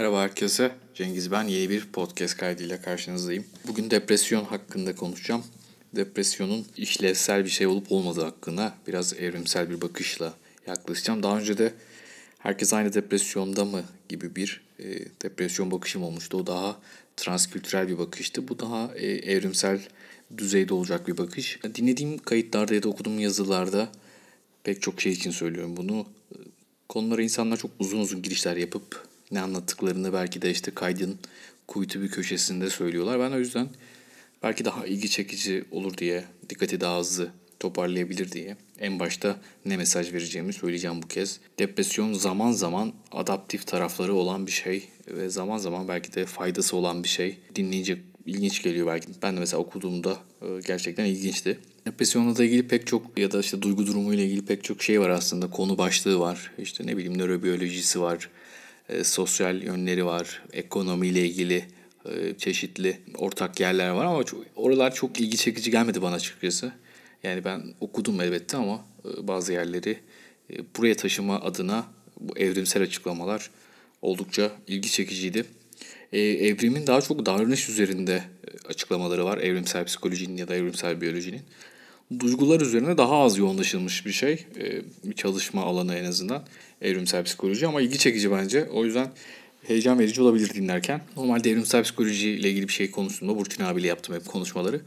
Merhaba herkese. Cengiz ben. Yeni bir podcast kaydıyla karşınızdayım. Bugün depresyon hakkında konuşacağım. Depresyonun işlevsel bir şey olup olmadığı hakkında biraz evrimsel bir bakışla yaklaşacağım. Daha önce de herkes aynı depresyonda mı gibi bir e, depresyon bakışım olmuştu. O daha transkültürel bir bakıştı. Bu daha e, evrimsel düzeyde olacak bir bakış. Dinlediğim kayıtlarda ya da okuduğum yazılarda pek çok şey için söylüyorum bunu. Konulara insanlar çok uzun uzun girişler yapıp ne anlattıklarını belki de işte kaydın kuytu bir köşesinde söylüyorlar. Ben o yüzden belki daha ilgi çekici olur diye, dikkati daha hızlı toparlayabilir diye en başta ne mesaj vereceğimi söyleyeceğim bu kez. Depresyon zaman zaman adaptif tarafları olan bir şey ve zaman zaman belki de faydası olan bir şey. Dinleyince ilginç geliyor belki. Ben de mesela okuduğumda e, gerçekten ilginçti. Depresyonla da ilgili pek çok ya da işte duygu durumu ilgili pek çok şey var aslında. Konu başlığı var. İşte ne bileyim nörobiyolojisi var e, sosyal yönleri var, ekonomiyle ilgili e, çeşitli ortak yerler var ama çok, oralar çok ilgi çekici gelmedi bana açıkçası. Yani ben okudum elbette ama e, bazı yerleri e, buraya taşıma adına bu evrimsel açıklamalar oldukça ilgi çekiciydi. E, evrimin daha çok davranış üzerinde e, açıklamaları var. Evrimsel psikolojinin ya da evrimsel biyolojinin. Duygular üzerine daha az yoğunlaşılmış bir şey. E, bir çalışma alanı en azından evrimsel psikoloji ama ilgi çekici bence. O yüzden heyecan verici olabilir dinlerken. Normalde evrimsel psikoloji ile ilgili bir şey konusunda Burçin abiyle yaptım hep konuşmaları.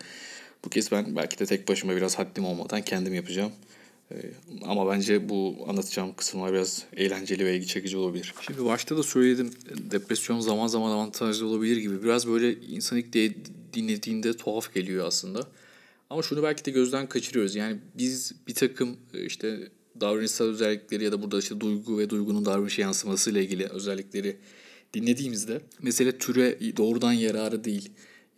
Bu kez ben belki de tek başıma biraz haddim olmadan kendim yapacağım. Ee, ama bence bu anlatacağım kısımlar biraz eğlenceli ve ilgi çekici olabilir. Şimdi başta da söyledim depresyon zaman zaman avantajlı olabilir gibi. Biraz böyle insan ilk de dinlediğinde tuhaf geliyor aslında. Ama şunu belki de gözden kaçırıyoruz. Yani biz bir takım işte davranışsal özellikleri ya da burada işte duygu ve duygunun davranışa yansıması ile ilgili özellikleri dinlediğimizde mesele türe doğrudan yararı değil.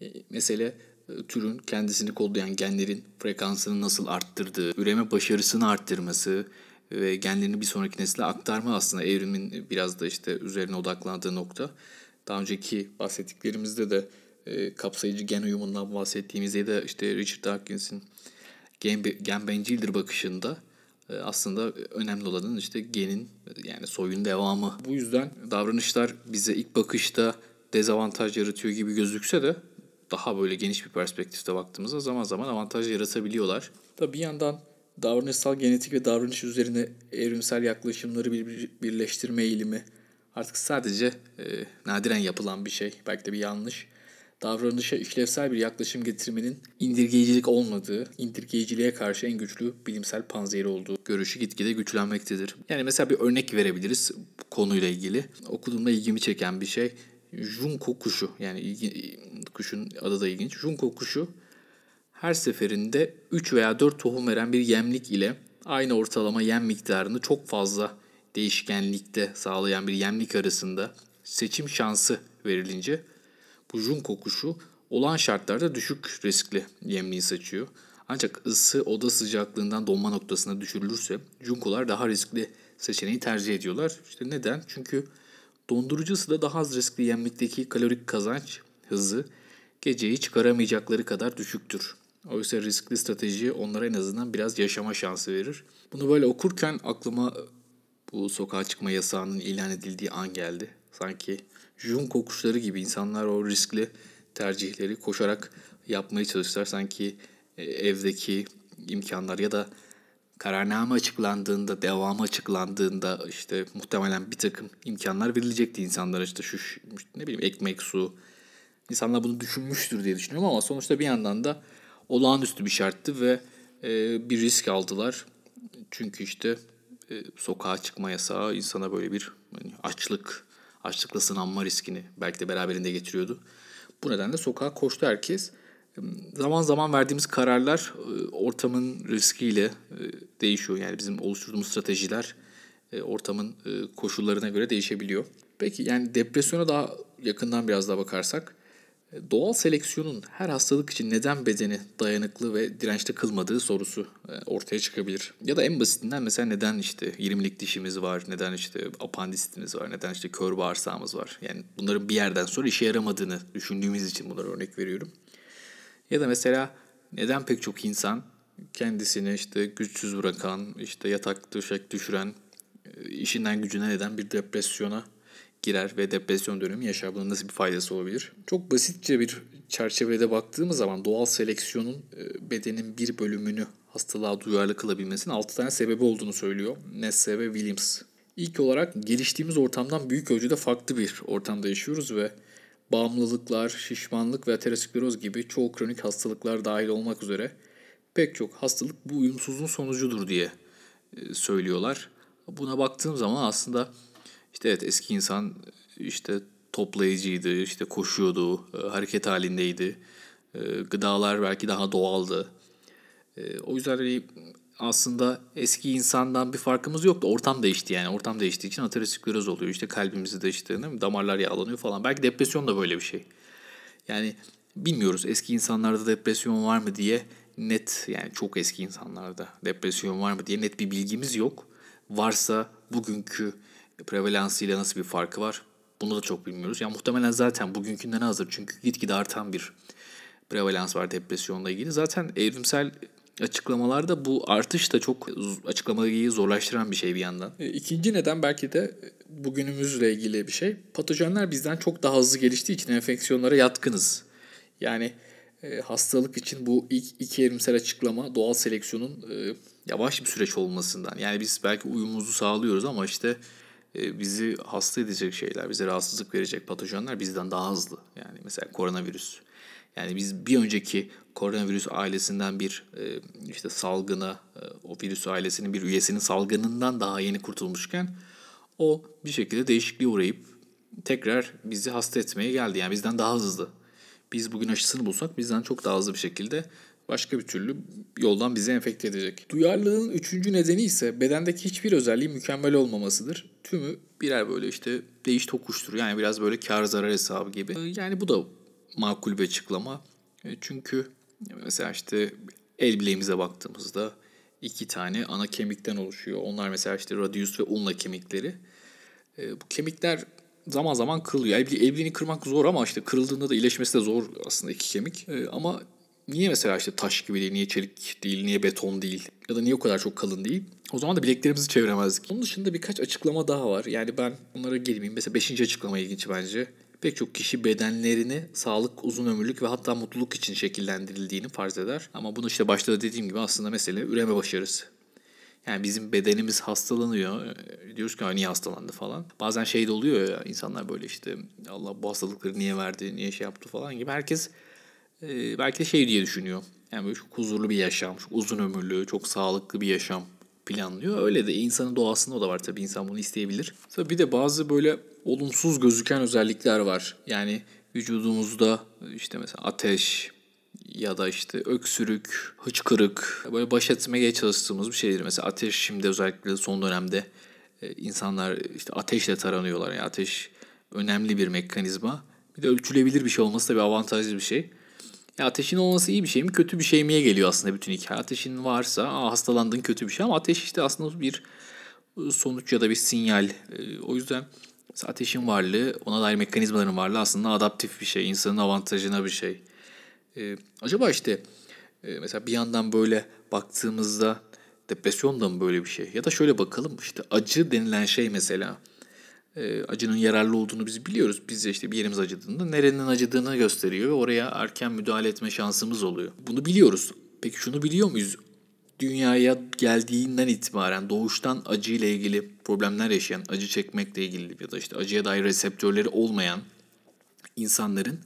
E, mesele e, türün kendisini kodlayan genlerin frekansını nasıl arttırdığı, üreme başarısını arttırması ve genlerini bir sonraki nesile aktarma aslında evrimin biraz da işte üzerine odaklandığı nokta. Daha önceki bahsettiklerimizde de e, kapsayıcı gen uyumundan bahsettiğimizde ya da işte Richard Dawkins'in gen, gen bencildir bakışında e, aslında önemli olanın işte genin yani soyun devamı. Bu yüzden davranışlar bize ilk bakışta dezavantaj yaratıyor gibi gözükse de daha böyle geniş bir perspektifte baktığımızda zaman zaman avantaj yaratabiliyorlar. Tabi bir yandan davranışsal genetik ve davranış üzerine evrimsel yaklaşımları bir, birleştirme eğilimi artık sadece e, nadiren yapılan bir şey. Belki de bir yanlış davranışa işlevsel bir yaklaşım getirmenin indirgeyicilik olmadığı, indirgeyiciliğe karşı en güçlü bilimsel panzehiri olduğu görüşü gitgide güçlenmektedir. Yani mesela bir örnek verebiliriz bu konuyla ilgili. Okuduğumda ilgimi çeken bir şey Junko kuşu. Yani ilgi, kuşun adı da ilginç. Junko kuşu her seferinde 3 veya 4 tohum veren bir yemlik ile aynı ortalama yem miktarını çok fazla değişkenlikte sağlayan bir yemlik arasında seçim şansı verilince bu junko kuşu olan şartlarda düşük riskli yemliği saçıyor. Ancak ısı oda sıcaklığından donma noktasına düşürülürse junkolar daha riskli seçeneği tercih ediyorlar. İşte neden? Çünkü dondurucu ısıda daha az riskli yemlikteki kalorik kazanç hızı geceyi çıkaramayacakları kadar düşüktür. Oysa riskli strateji onlara en azından biraz yaşama şansı verir. Bunu böyle okurken aklıma bu sokağa çıkma yasağının ilan edildiği an geldi. Sanki jun kokuşları gibi insanlar o riskli tercihleri koşarak yapmaya çalıştılar. Sanki e, evdeki imkanlar ya da kararname açıklandığında, devamı açıklandığında işte muhtemelen bir takım imkanlar verilecekti insanlara işte şu ne bileyim ekmek, su. İnsanlar bunu düşünmüştür diye düşünüyorum ama sonuçta bir yandan da olağanüstü bir şarttı ve e, bir risk aldılar. Çünkü işte e, sokağa çıkma yasağı insana böyle bir hani açlık açlıkla sınanma riskini belki de beraberinde getiriyordu. Bu nedenle sokağa koştu herkes. Zaman zaman verdiğimiz kararlar e, ortamın riskiyle e, değişiyor. Yani bizim oluşturduğumuz stratejiler e, ortamın koşullarına göre değişebiliyor. Peki yani depresyona daha yakından biraz daha bakarsak Doğal seleksiyonun her hastalık için neden bedeni dayanıklı ve dirençli kılmadığı sorusu e, ortaya çıkabilir. Ya da en basitinden mesela neden işte 20'lik dişimiz var, neden işte apandisitimiz var, neden işte kör bağırsağımız var. Yani bunların bir yerden sonra işe yaramadığını düşündüğümüz için bunları örnek veriyorum. Ya da mesela neden pek çok insan kendisini işte güçsüz bırakan, işte yatak döşek düşüren, e, işinden gücüne neden bir depresyona girer ve depresyon dönemi yaşar. Bunun nasıl bir faydası olabilir? Çok basitçe bir çerçevede baktığımız zaman doğal seleksiyonun e, bedenin bir bölümünü hastalığa duyarlı kılabilmesinin 6 tane sebebi olduğunu söylüyor Nesse ve Williams. İlk olarak geliştiğimiz ortamdan büyük ölçüde farklı bir ortamda yaşıyoruz ve bağımlılıklar, şişmanlık ve ateroskleroz gibi çoğu kronik hastalıklar dahil olmak üzere pek çok hastalık bu uyumsuzluğun sonucudur diye e, söylüyorlar. Buna baktığım zaman aslında işte evet eski insan işte toplayıcıydı, işte koşuyordu, e, hareket halindeydi. E, gıdalar belki daha doğaldı. O yüzden hani aslında eski insandan bir farkımız yoktu. Ortam değişti yani. Ortam değiştiği için ateroskleroz oluyor. İşte kalbimizde işte değil mi? damarlar yağlanıyor falan. Belki depresyon da böyle bir şey. Yani bilmiyoruz eski insanlarda depresyon var mı diye net yani çok eski insanlarda depresyon var mı diye net bir bilgimiz yok. Varsa bugünkü prevalansıyla nasıl bir farkı var bunu da çok bilmiyoruz. Yani muhtemelen zaten bugünkünden hazır çünkü gitgide artan bir prevalans var depresyonla ilgili. Zaten evrimsel açıklamalarda bu artış da çok açıklamayı zorlaştıran bir şey bir yandan. E, ikinci neden belki de bugünümüzle ilgili bir şey. Patojenler bizden çok daha hızlı geliştiği için enfeksiyonlara yatkınız. Yani e, hastalık için bu ilk iki evrimsel açıklama doğal seleksiyonun e, yavaş bir süreç olmasından. Yani biz belki uyumumuzu sağlıyoruz ama işte bizi hasta edecek şeyler, bize rahatsızlık verecek patojenler bizden daha hızlı. Yani mesela koronavirüs. Yani biz bir önceki koronavirüs ailesinden bir e, işte salgına, e, o virüs ailesinin bir üyesinin salgınından daha yeni kurtulmuşken o bir şekilde değişikliğe uğrayıp tekrar bizi hasta etmeye geldi. Yani bizden daha hızlı. Biz bugün aşısını bulsak bizden çok daha hızlı bir şekilde başka bir türlü yoldan bizi enfekte edecek. Duyarlılığın üçüncü nedeni ise bedendeki hiçbir özelliği mükemmel olmamasıdır. Tümü birer böyle işte değiş tokuştur. Yani biraz böyle kar zarar hesabı gibi. Yani bu da makul bir açıklama. E, çünkü mesela işte el bileğimize baktığımızda iki tane ana kemikten oluşuyor. Onlar mesela işte radius ve ulna kemikleri. E, bu kemikler zaman zaman kırılıyor. El, bileğini kırmak zor ama işte kırıldığında da iyileşmesi de zor aslında iki kemik. Ama niye mesela işte taş gibi değil, niye çelik değil, niye beton değil ya da niye o kadar çok kalın değil? O zaman da bileklerimizi çeviremezdik. Onun dışında birkaç açıklama daha var. Yani ben bunlara gelmeyeyim. Mesela beşinci açıklama ilginç bence. Pek çok kişi bedenlerini sağlık, uzun ömürlük ve hatta mutluluk için şekillendirildiğini farz eder. Ama bunu işte başta da dediğim gibi aslında mesele üreme başarısı. Yani bizim bedenimiz hastalanıyor. Ee, diyoruz ki niye hastalandı falan. Bazen şey de oluyor ya insanlar böyle işte Allah bu hastalıkları niye verdi, niye şey yaptı falan gibi. Herkes e, belki de şey diye düşünüyor. Yani böyle çok huzurlu bir yaşam, çok uzun ömürlü, çok sağlıklı bir yaşam planlıyor. Öyle de insanın doğasında o da var tabii insan bunu isteyebilir. Tabii bir de bazı böyle olumsuz gözüken özellikler var. Yani vücudumuzda işte mesela ateş ya da işte öksürük, hıçkırık böyle baş etmeye çalıştığımız bir şeydir. Mesela ateş şimdi özellikle son dönemde e, insanlar işte ateşle taranıyorlar. Yani ateş önemli bir mekanizma. Bir de ölçülebilir bir şey olması da bir avantajlı bir şey. Ya ateşin olması iyi bir şey mi kötü bir şey miye geliyor aslında bütün hikaye. Ateşin varsa aa, hastalandın kötü bir şey ama ateş işte aslında bir ıı, sonuç ya da bir sinyal. Ee, o yüzden ateşin varlığı, ona dair mekanizmaların varlığı aslında adaptif bir şey, insanın avantajına bir şey. Ee, acaba işte e, mesela bir yandan böyle baktığımızda depresyon da mı böyle bir şey? Ya da şöyle bakalım işte acı denilen şey mesela e, acının yararlı olduğunu biz biliyoruz. Biz işte bir yerimiz acıdığında nerenin acıdığını gösteriyor ve oraya erken müdahale etme şansımız oluyor. Bunu biliyoruz. Peki şunu biliyor muyuz? Dünyaya geldiğinden itibaren doğuştan acı ile ilgili problemler yaşayan, acı çekmekle ilgili ya da işte acıya dair reseptörleri olmayan insanların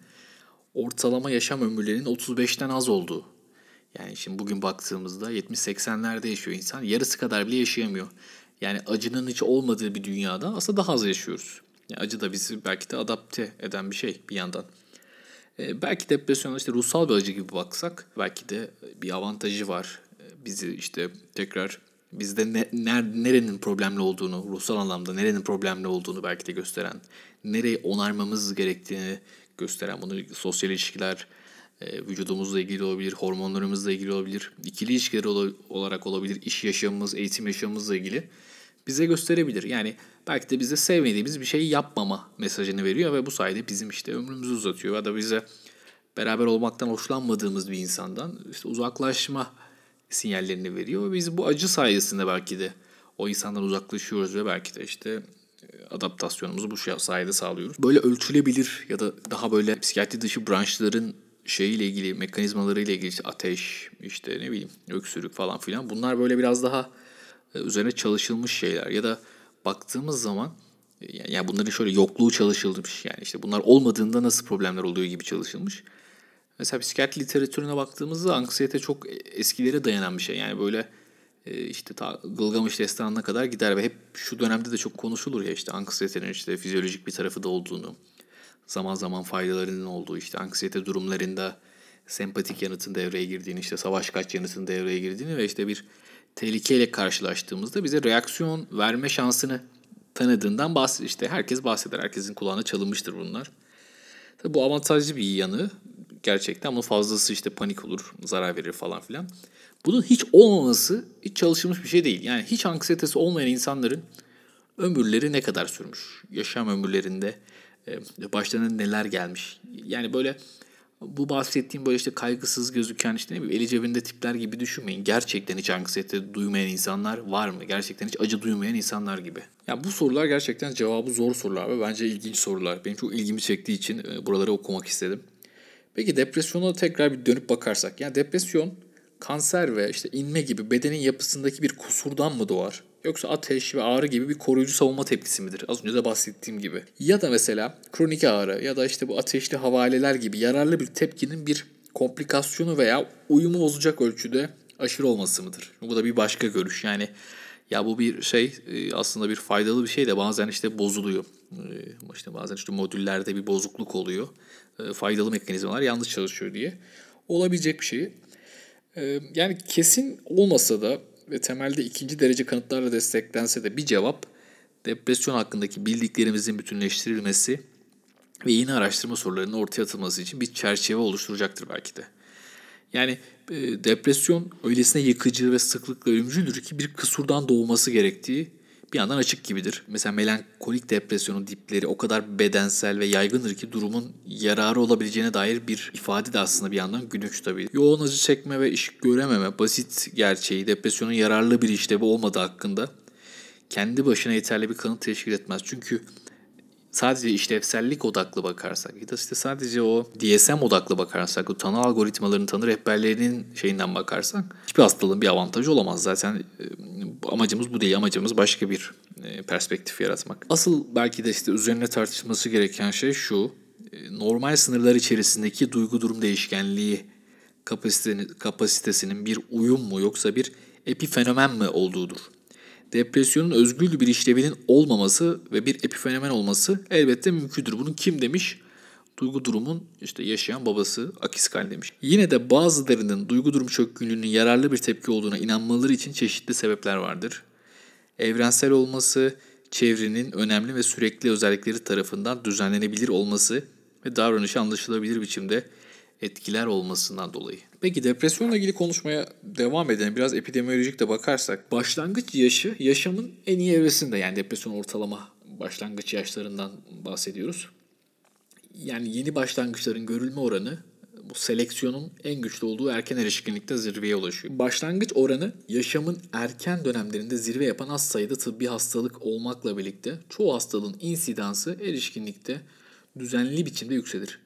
ortalama yaşam ömürlerinin 35'ten az olduğu. Yani şimdi bugün baktığımızda 70-80'lerde yaşıyor insan. Yarısı kadar bile yaşayamıyor. Yani acının hiç olmadığı bir dünyada aslında daha az yaşıyoruz. Yani acı da bizi belki de adapte eden bir şey bir yandan. Ee, belki depresyona işte ruhsal bir acı gibi baksak belki de bir avantajı var. Ee, bizi işte tekrar bizde ne, ner, nerenin problemli olduğunu, ruhsal anlamda nerenin problemli olduğunu belki de gösteren, nereyi onarmamız gerektiğini gösteren, bunu sosyal ilişkiler, e, vücudumuzla ilgili olabilir, hormonlarımızla ilgili olabilir, ikili ilişkiler olarak olabilir, iş yaşamımız, eğitim yaşamımızla ilgili bize gösterebilir. Yani belki de bize sevmediğimiz bir şeyi yapmama mesajını veriyor ve bu sayede bizim işte ömrümüzü uzatıyor ya da bize beraber olmaktan hoşlanmadığımız bir insandan işte uzaklaşma sinyallerini veriyor ve biz bu acı sayesinde belki de o insandan uzaklaşıyoruz ve belki de işte adaptasyonumuzu bu sayede sağlıyoruz. Böyle ölçülebilir ya da daha böyle psikiyatri dışı branşların şeyiyle ilgili, mekanizmalarıyla ilgili işte ateş, işte ne bileyim öksürük falan filan bunlar böyle biraz daha e, üzerine çalışılmış şeyler ya da baktığımız zaman e, yani bunların şöyle yokluğu çalışılmış yani işte bunlar olmadığında nasıl problemler oluyor gibi çalışılmış. Mesela psikiyatri literatürüne baktığımızda anksiyete çok eskilere dayanan bir şey. Yani böyle e, işte ta Gılgamış destanına kadar gider ve hep şu dönemde de çok konuşulur ya işte anksiyetenin işte fizyolojik bir tarafı da olduğunu, zaman zaman faydalarının olduğu işte anksiyete durumlarında sempatik yanıtın devreye girdiğini, işte savaş kaç yanıtın devreye girdiğini ve işte bir tehlikeyle karşılaştığımızda bize reaksiyon verme şansını tanıdığından bahs işte herkes bahseder. Herkesin kulağına çalınmıştır bunlar. Tabii bu avantajlı bir yanı gerçekten ama fazlası işte panik olur, zarar verir falan filan. Bunun hiç olmaması hiç çalışılmış bir şey değil. Yani hiç anksiyetesi olmayan insanların ömürleri ne kadar sürmüş? Yaşam ömürlerinde e, başlarına neler gelmiş? Yani böyle bu bahsettiğim böyle işte kaygısız gözüken işte ne bileyim eli cebinde tipler gibi düşünmeyin. Gerçekten hiç anksiyete duymayan insanlar var mı? Gerçekten hiç acı duymayan insanlar gibi. Ya bu sorular gerçekten cevabı zor sorular ve bence ilginç sorular. Benim çok ilgimi çektiği için e, buraları okumak istedim. Peki depresyona tekrar bir dönüp bakarsak. Yani depresyon kanser ve işte inme gibi bedenin yapısındaki bir kusurdan mı doğar? Yoksa ateş ve ağrı gibi bir koruyucu savunma tepkisi midir? Az önce de bahsettiğim gibi. Ya da mesela kronik ağrı ya da işte bu ateşli havaleler gibi yararlı bir tepkinin bir komplikasyonu veya uyumu bozacak ölçüde aşırı olması mıdır? Bu da bir başka görüş. Yani ya bu bir şey e, aslında bir faydalı bir şey de bazen işte bozuluyor. E, işte bazen işte modüllerde bir bozukluk oluyor. E, faydalı mekanizmalar yanlış çalışıyor diye. Olabilecek bir şey. Yani kesin olmasa da ve temelde ikinci derece kanıtlarla desteklense de bir cevap depresyon hakkındaki bildiklerimizin bütünleştirilmesi ve yeni araştırma sorularının ortaya atılması için bir çerçeve oluşturacaktır belki de. Yani e, depresyon öylesine yıkıcı ve sıklıkla ölümcüldür ki bir kısurdan doğması gerektiği bir yandan açık gibidir. Mesela melankolik depresyonun dipleri o kadar bedensel ve yaygındır ki durumun yararı olabileceğine dair bir ifade de aslında bir yandan gülünç tabii. Yoğun acı çekme ve iş görememe basit gerçeği depresyonun yararlı bir işlevi olmadığı hakkında kendi başına yeterli bir kanıt teşkil etmez. Çünkü sadece işlevsellik odaklı bakarsak ya da işte sadece o DSM odaklı bakarsak, o tanı algoritmalarının, tanı rehberlerinin şeyinden bakarsak hiçbir hastalığın bir avantajı olamaz. Zaten amacımız bu değil. Amacımız başka bir perspektif yaratmak. Asıl belki de işte üzerine tartışılması gereken şey şu. Normal sınırlar içerisindeki duygu durum değişkenliği kapasitesinin bir uyum mu yoksa bir epifenomen mi olduğudur depresyonun özgül bir işlevinin olmaması ve bir epifenomen olması elbette mümkündür. Bunu kim demiş? Duygu durumun işte yaşayan babası Akiskal demiş. Yine de bazılarının duygu durum çökkünlüğünün yararlı bir tepki olduğuna inanmaları için çeşitli sebepler vardır. Evrensel olması, çevrenin önemli ve sürekli özellikleri tarafından düzenlenebilir olması ve davranışı anlaşılabilir biçimde etkiler olmasından dolayı. Peki depresyonla ilgili konuşmaya devam edelim. Biraz epidemiolojik de bakarsak. Başlangıç yaşı yaşamın en iyi evresinde. Yani depresyon ortalama başlangıç yaşlarından bahsediyoruz. Yani yeni başlangıçların görülme oranı bu seleksiyonun en güçlü olduğu erken erişkinlikte zirveye ulaşıyor. Başlangıç oranı yaşamın erken dönemlerinde zirve yapan az sayıda tıbbi hastalık olmakla birlikte çoğu hastalığın insidansı erişkinlikte düzenli biçimde yükselir.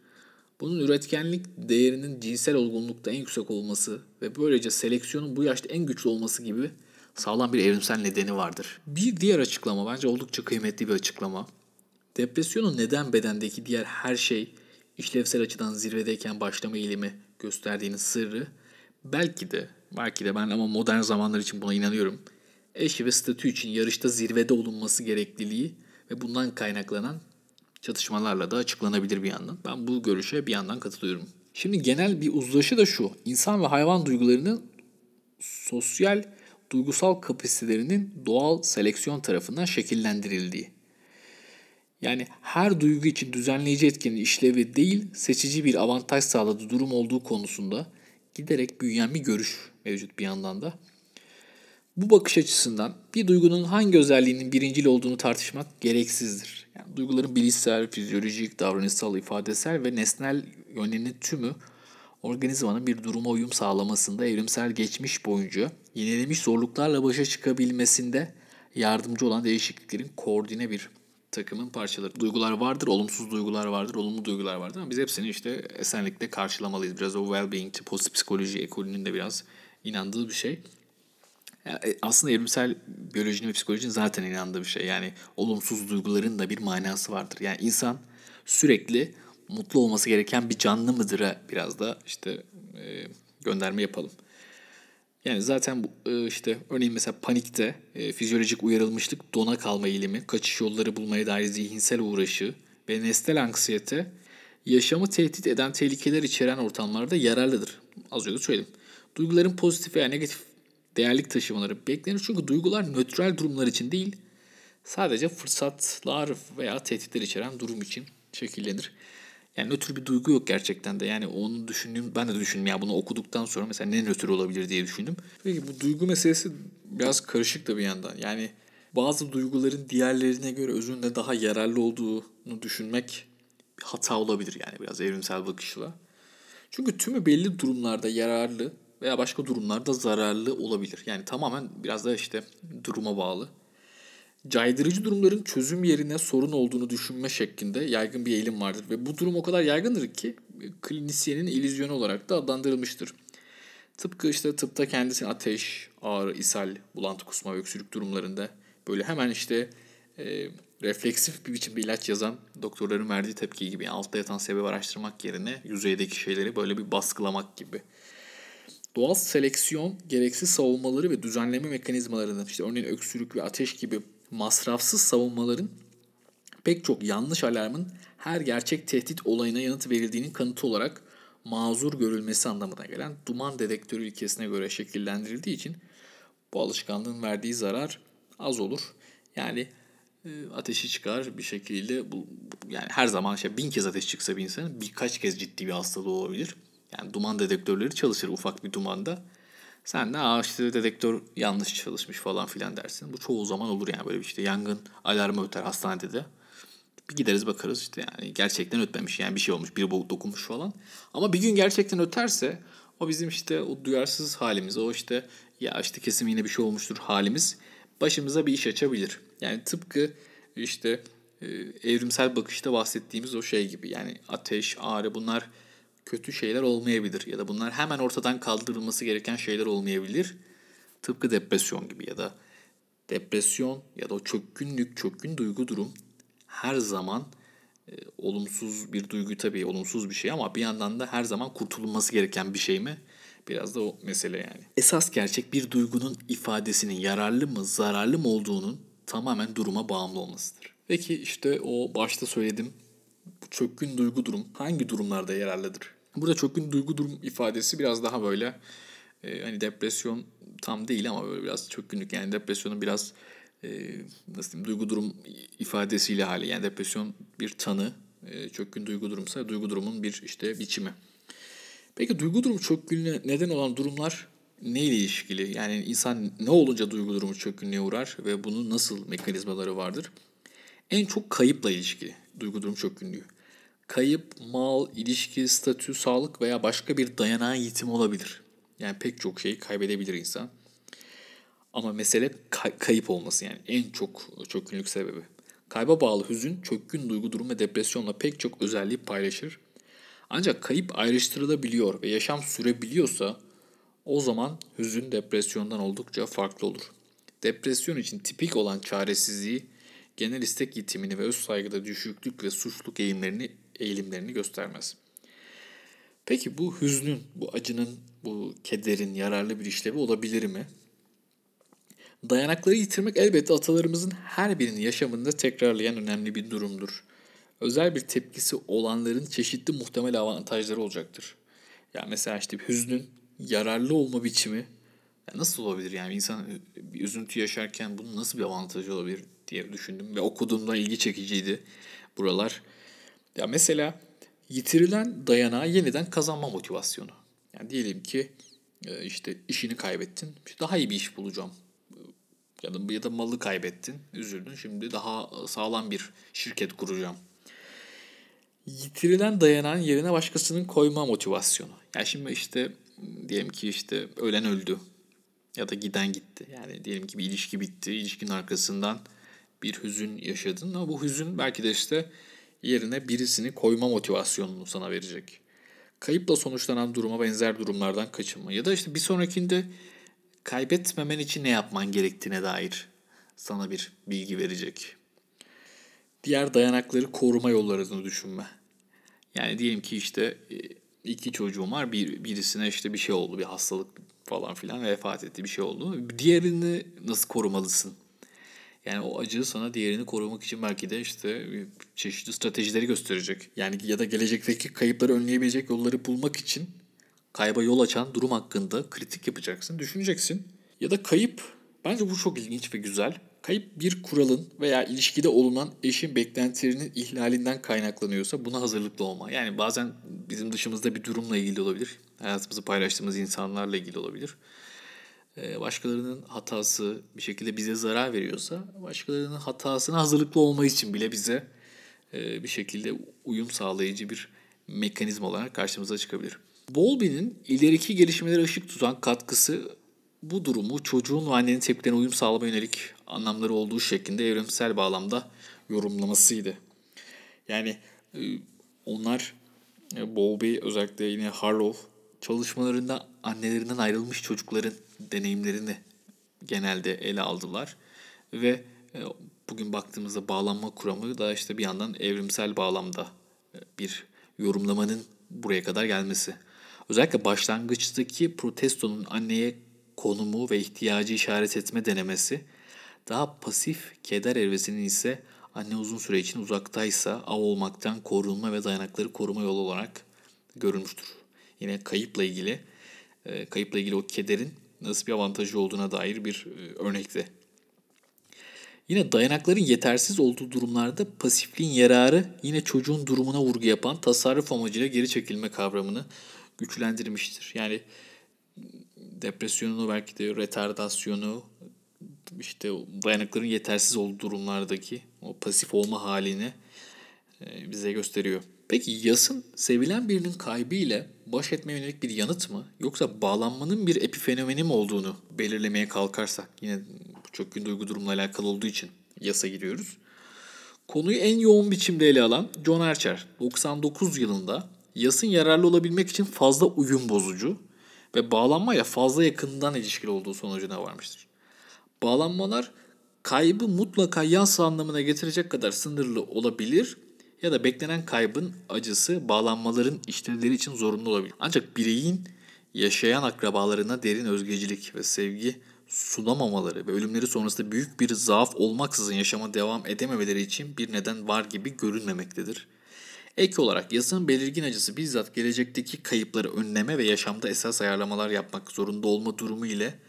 Bunun üretkenlik değerinin cinsel olgunlukta en yüksek olması ve böylece seleksiyonun bu yaşta en güçlü olması gibi sağlam bir evrimsel nedeni vardır. Bir diğer açıklama bence oldukça kıymetli bir açıklama. Depresyonun neden bedendeki diğer her şey işlevsel açıdan zirvedeyken başlama eğilimi gösterdiğinin sırrı belki de belki de ben ama modern zamanlar için buna inanıyorum. Eşi ve statü için yarışta zirvede olunması gerekliliği ve bundan kaynaklanan çatışmalarla da açıklanabilir bir yandan. Ben bu görüşe bir yandan katılıyorum. Şimdi genel bir uzlaşı da şu. İnsan ve hayvan duygularının sosyal duygusal kapasitelerinin doğal seleksiyon tarafından şekillendirildiği. Yani her duygu için düzenleyici etkinin işlevi değil, seçici bir avantaj sağladığı durum olduğu konusunda giderek büyüyen bir görüş mevcut bir yandan da. Bu bakış açısından bir duygunun hangi özelliğinin birincil olduğunu tartışmak gereksizdir. Yani duyguların bilişsel, fizyolojik, davranışsal, ifadesel ve nesnel yönlerinin tümü organizmanın bir duruma uyum sağlamasında evrimsel geçmiş boyunca yenilemiş zorluklarla başa çıkabilmesinde yardımcı olan değişikliklerin koordine bir takımın parçaları. Duygular vardır, olumsuz duygular vardır, olumlu duygular vardır ama biz hepsini işte esenlikle karşılamalıyız. Biraz o well-being, pozitif psikoloji ekolünün de biraz inandığı bir şey. Yani e, aslında evrimsel biyolojinin ve psikolojinin zaten inandığı bir şey. Yani olumsuz duyguların da bir manası vardır. Yani insan sürekli mutlu olması gereken bir canlı mıdır'a biraz da işte e, gönderme yapalım. Yani zaten bu, e, işte örneğin mesela panikte e, fizyolojik uyarılmışlık, dona kalma eğilimi, kaçış yolları bulmaya dair zihinsel uğraşı ve nesnel anksiyete yaşamı tehdit eden tehlikeler içeren ortamlarda yararlıdır. Az önce söyledim. Duyguların pozitif veya negatif değerlik taşımaları beklenir çünkü duygular nötral durumlar için değil, sadece fırsatlar veya tehditler içeren durum için şekillenir. Yani nötr bir duygu yok gerçekten de. Yani onu düşündüğüm, ben de düşündüm ya bunu okuduktan sonra mesela ne nötr olabilir diye düşündüm. Peki bu duygu meselesi biraz karışık da bir yandan. Yani bazı duyguların diğerlerine göre özünde daha yararlı olduğunu düşünmek hata olabilir yani biraz evrimsel bakışla. Çünkü tümü belli durumlarda yararlı veya başka durumlarda zararlı olabilir. Yani tamamen biraz da işte duruma bağlı caydırıcı durumların çözüm yerine sorun olduğunu düşünme şeklinde yaygın bir eğilim vardır. Ve bu durum o kadar yaygındır ki klinisyenin illüzyonu olarak da adlandırılmıştır. Tıpkı işte tıpta kendisini ateş, ağrı, ishal, bulantı, kusma ve öksürük durumlarında böyle hemen işte e, refleksif bir biçimde ilaç yazan doktorların verdiği tepki gibi yani altta yatan sebebi araştırmak yerine yüzeydeki şeyleri böyle bir baskılamak gibi. Doğal seleksiyon gereksiz savunmaları ve düzenleme mekanizmalarının işte örneğin öksürük ve ateş gibi masrafsız savunmaların pek çok yanlış alarmın her gerçek tehdit olayına yanıt verildiğinin kanıtı olarak mazur görülmesi anlamına gelen duman dedektörü ilkesine göre şekillendirildiği için bu alışkanlığın verdiği zarar az olur. Yani e, ateşi çıkar bir şekilde bu yani her zaman şey bin kez ateş çıksa bir insanın birkaç kez ciddi bir hastalığı olabilir. Yani duman dedektörleri çalışır ufak bir dumanda. Sen de Aa dedektör yanlış çalışmış falan filan dersin. Bu çoğu zaman olur yani böyle bir işte yangın alarmı öter hastanede de. Bir gideriz bakarız işte yani gerçekten ötmemiş yani bir şey olmuş biri dokunmuş falan. Ama bir gün gerçekten öterse o bizim işte o duyarsız halimiz o işte ya işte kesin yine bir şey olmuştur halimiz başımıza bir iş açabilir. Yani tıpkı işte evrimsel bakışta bahsettiğimiz o şey gibi yani ateş, ağrı bunlar kötü şeyler olmayabilir ya da bunlar hemen ortadan kaldırılması gereken şeyler olmayabilir. Tıpkı depresyon gibi ya da depresyon ya da o çökkünlük, çökkün duygu durum her zaman e, olumsuz bir duygu tabii olumsuz bir şey ama bir yandan da her zaman kurtulunması gereken bir şey mi? Biraz da o mesele yani. Esas gerçek bir duygunun ifadesinin yararlı mı, zararlı mı olduğunun tamamen duruma bağımlı olmasıdır. Peki işte o başta söyledim bu çökkün duygu durum hangi durumlarda yararlıdır? Burada çökkün duygu durum ifadesi biraz daha böyle e, hani depresyon tam değil ama böyle biraz çökkünlük yani depresyonun biraz e, nasıl diyeyim duygu durum ifadesiyle hali yani depresyon bir tanı e, çökkün duygu durumsa duygu durumun bir işte biçimi. Peki duygu durum çökkünlüğüne neden olan durumlar neyle ilişkili? Yani insan ne olunca duygu durumu çökkünlüğe uğrar ve bunun nasıl mekanizmaları vardır? En çok kayıpla ilişkili duygu durum çökkünlüğü. Kayıp, mal, ilişki, statü, sağlık veya başka bir dayanağı yitim olabilir. Yani pek çok şeyi kaybedebilir insan. Ama mesele kay- kayıp olması yani en çok çökkünlük sebebi. Kayba bağlı hüzün, çökkün duygu durum ve depresyonla pek çok özelliği paylaşır. Ancak kayıp ayrıştırılabiliyor ve yaşam sürebiliyorsa o zaman hüzün depresyondan oldukça farklı olur. Depresyon için tipik olan çaresizliği genel istek yitimini ve öz saygıda düşüklük ve suçluk eğilimlerini, eğilimlerini göstermez. Peki bu hüznün, bu acının, bu kederin yararlı bir işlevi olabilir mi? Dayanakları yitirmek elbette atalarımızın her birinin yaşamında tekrarlayan önemli bir durumdur. Özel bir tepkisi olanların çeşitli muhtemel avantajları olacaktır. Ya yani mesela işte hüznün yararlı olma biçimi ya nasıl olabilir yani insan bir üzüntü yaşarken bunun nasıl bir avantajı olabilir diye düşündüm ve okuduğumda ilgi çekiciydi buralar. Ya mesela yitirilen dayanağı yeniden kazanma motivasyonu. Yani diyelim ki e, işte işini kaybettin. daha iyi bir iş bulacağım. Ya da, ya da malı kaybettin. Üzüldün. Şimdi daha sağlam bir şirket kuracağım. Yitirilen dayanağın yerine başkasının koyma motivasyonu. Yani şimdi işte diyelim ki işte ölen öldü ya da giden gitti. Yani diyelim ki bir ilişki bitti. İlişkinin arkasından bir hüzün yaşadın ama bu hüzün belki de işte yerine birisini koyma motivasyonunu sana verecek. Kayıpla sonuçlanan duruma benzer durumlardan kaçınma ya da işte bir sonrakinde kaybetmemen için ne yapman gerektiğine dair sana bir bilgi verecek. Diğer dayanakları koruma yollarını düşünme. Yani diyelim ki işte e, iki çocuğum var. Bir, birisine işte bir şey oldu, bir hastalık falan filan vefat etti bir şey oldu. Diğerini nasıl korumalısın? Yani o acı sana diğerini korumak için belki de işte çeşitli stratejileri gösterecek. Yani ya da gelecekteki kayıpları önleyebilecek yolları bulmak için kayba yol açan durum hakkında kritik yapacaksın, düşüneceksin. Ya da kayıp, bence bu çok ilginç ve güzel. Kayıp bir kuralın veya ilişkide olunan eşin beklentilerinin ihlalinden kaynaklanıyorsa buna hazırlıklı olma. Yani bazen bizim dışımızda bir durumla ilgili olabilir. Hayatımızı paylaştığımız insanlarla ilgili olabilir. Ee, başkalarının hatası bir şekilde bize zarar veriyorsa başkalarının hatasına hazırlıklı olma için bile bize e, bir şekilde uyum sağlayıcı bir mekanizma olarak karşımıza çıkabilir. Bowlby'nin ileriki gelişmeleri ışık tutan katkısı bu durumu çocuğun ve annenin tepkilerine uyum sağlama yönelik anlamları olduğu şeklinde evrimsel bağlamda yorumlamasıydı. Yani e, onlar e, Bowlby özellikle yine Harlow çalışmalarında annelerinden ayrılmış çocukların deneyimlerini genelde ele aldılar ve e, bugün baktığımızda bağlanma kuramı da işte bir yandan evrimsel bağlamda bir yorumlamanın buraya kadar gelmesi. Özellikle başlangıçtaki protestonun anneye konumu ve ihtiyacı işaret etme denemesi, daha pasif keder evresinin ise anne uzun süre için uzaktaysa av olmaktan korunma ve dayanakları koruma yolu olarak görülmüştür. Yine kayıpla ilgili, e, kayıpla ilgili o kederin nasıl bir avantajı olduğuna dair bir e, örnekte. Yine dayanakların yetersiz olduğu durumlarda pasifliğin yararı yine çocuğun durumuna vurgu yapan tasarruf amacıyla geri çekilme kavramını güçlendirmiştir. Yani depresyonunu belki de retardasyonu işte dayanıkların yetersiz olduğu durumlardaki o pasif olma halini e, bize gösteriyor. Peki yasın sevilen birinin kaybı ile baş etmeye yönelik bir yanıt mı yoksa bağlanmanın bir epifenomeni mi olduğunu belirlemeye kalkarsak yine çok gün duygu durumla alakalı olduğu için yasa giriyoruz. Konuyu en yoğun biçimde ele alan John Archer 99 yılında yasın yararlı olabilmek için fazla uyum bozucu ve bağlanmayla fazla yakından ilişkili olduğu sonucuna varmıştır. Bağlanmalar kaybı mutlaka yas anlamına getirecek kadar sınırlı olabilir ya da beklenen kaybın acısı bağlanmaların işlevleri için zorunlu olabilir. Ancak bireyin yaşayan akrabalarına derin özgecilik ve sevgi sunamamaları ve ölümleri sonrasında büyük bir zaaf olmaksızın yaşama devam edememeleri için bir neden var gibi görünmemektedir. Ek olarak yasanın belirgin acısı bizzat gelecekteki kayıpları önleme ve yaşamda esas ayarlamalar yapmak zorunda olma durumu ile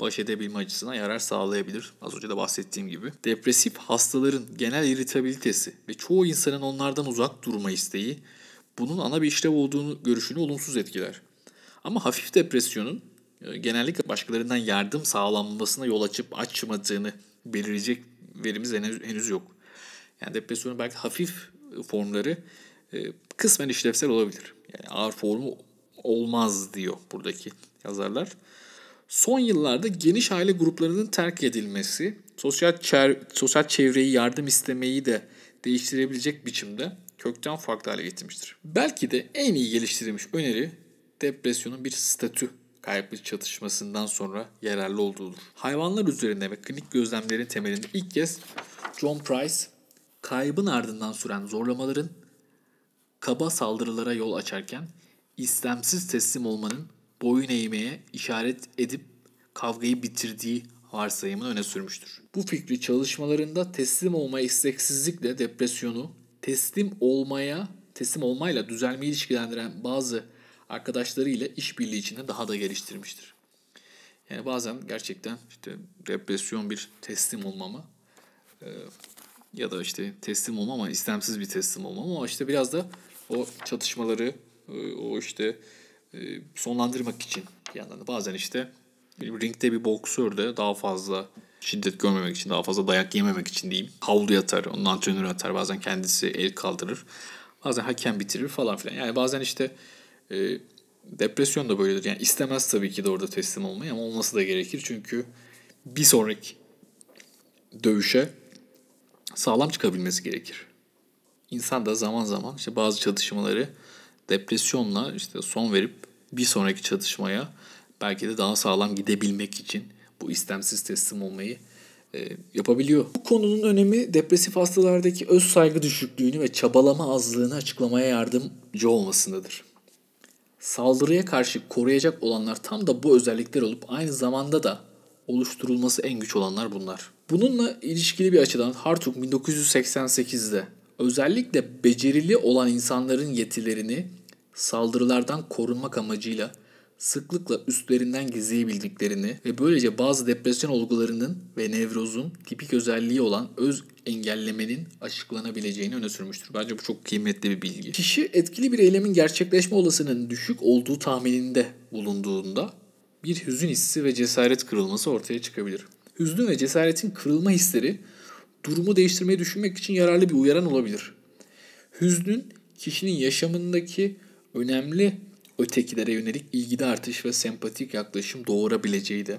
baş edebilme açısına yarar sağlayabilir. Az önce de bahsettiğim gibi. Depresif hastaların genel iritabilitesi ve çoğu insanın onlardan uzak durma isteği bunun ana bir işlev olduğunu görüşünü olumsuz etkiler. Ama hafif depresyonun e, genellikle başkalarından yardım sağlanmasına yol açıp açmadığını belirleyecek verimiz henüz yok. Yani depresyonun belki hafif formları e, kısmen işlevsel olabilir. Yani ağır formu olmaz diyor buradaki yazarlar. Son yıllarda geniş aile gruplarının terk edilmesi, sosyal çer- sosyal çevreyi yardım istemeyi de değiştirebilecek biçimde kökten farklı hale getirmiştir. Belki de en iyi geliştirilmiş öneri depresyonun bir statü kaybı çatışmasından sonra yararlı olduğudur. Hayvanlar üzerinde ve klinik gözlemlerin temelinde ilk kez John Price, kaybın ardından süren zorlamaların kaba saldırılara yol açarken istemsiz teslim olmanın boyun eğmeye işaret edip kavgayı bitirdiği varsayımını öne sürmüştür. Bu fikri çalışmalarında teslim olmaya isteksizlikle depresyonu, teslim olmaya, teslim olmayla düzelmeyi ilişkilendiren bazı arkadaşları ile işbirliği içinde daha da geliştirmiştir. Yani bazen gerçekten işte depresyon bir teslim olmama e, ya da işte teslim olmama ama istemsiz bir teslim olmama ama işte biraz da o çatışmaları e, o işte sonlandırmak için bir yandan da bazen işte ringde bir boksör de daha fazla şiddet görmemek için, daha fazla dayak yememek için diyeyim. Havlu yatar, onun antrenörü atar. Bazen kendisi el kaldırır. Bazen hakem bitirir falan filan. Yani bazen işte e, depresyon da böyledir. Yani istemez tabii ki de orada teslim olmayı ama olması da gerekir. Çünkü bir sonraki dövüşe sağlam çıkabilmesi gerekir. İnsan da zaman zaman işte bazı çatışmaları depresyonla işte son verip bir sonraki çatışmaya belki de daha sağlam gidebilmek için bu istemsiz teslim olmayı e, yapabiliyor. Bu konunun önemi depresif hastalardaki öz saygı düşüklüğünü ve çabalama azlığını açıklamaya yardımcı olmasındadır. Saldırıya karşı koruyacak olanlar tam da bu özellikler olup aynı zamanda da oluşturulması en güç olanlar bunlar. Bununla ilişkili bir açıdan Hartung 1988'de özellikle becerili olan insanların yetilerini saldırılardan korunmak amacıyla sıklıkla üstlerinden gizleyebildiklerini ve böylece bazı depresyon olgularının ve nevrozun tipik özelliği olan öz engellemenin açıklanabileceğini öne sürmüştür. Bence bu çok kıymetli bir bilgi. Kişi etkili bir eylemin gerçekleşme olasılığının düşük olduğu tahmininde bulunduğunda bir hüzün hissi ve cesaret kırılması ortaya çıkabilir. Hüznün ve cesaretin kırılma hisleri durumu değiştirmeyi düşünmek için yararlı bir uyaran olabilir. Hüznün kişinin yaşamındaki önemli ötekilere yönelik ilgide artış ve sempatik yaklaşım doğurabileceği de